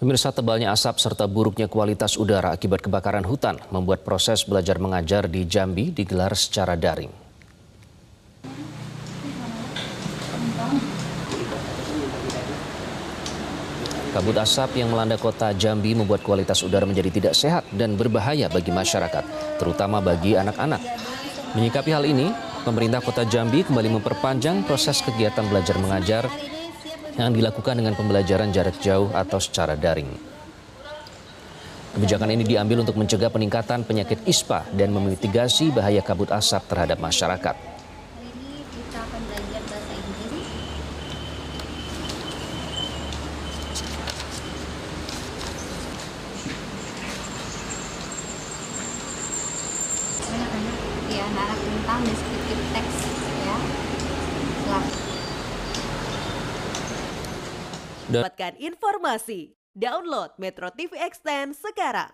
Pemirsa tebalnya asap serta buruknya kualitas udara akibat kebakaran hutan membuat proses belajar mengajar di Jambi digelar secara daring. Kabut asap yang melanda kota Jambi membuat kualitas udara menjadi tidak sehat dan berbahaya bagi masyarakat, terutama bagi anak-anak. Menyikapi hal ini, pemerintah kota Jambi kembali memperpanjang proses kegiatan belajar mengajar yang dilakukan dengan pembelajaran jarak jauh atau secara daring. Kebijakan ini diambil untuk mencegah peningkatan penyakit ISPA dan memitigasi bahaya kabut asap terhadap masyarakat. Anak-anak ya anak tentang deskriptif teks ya. Lah. Dapatkan informasi. Download Metro TV Extend sekarang.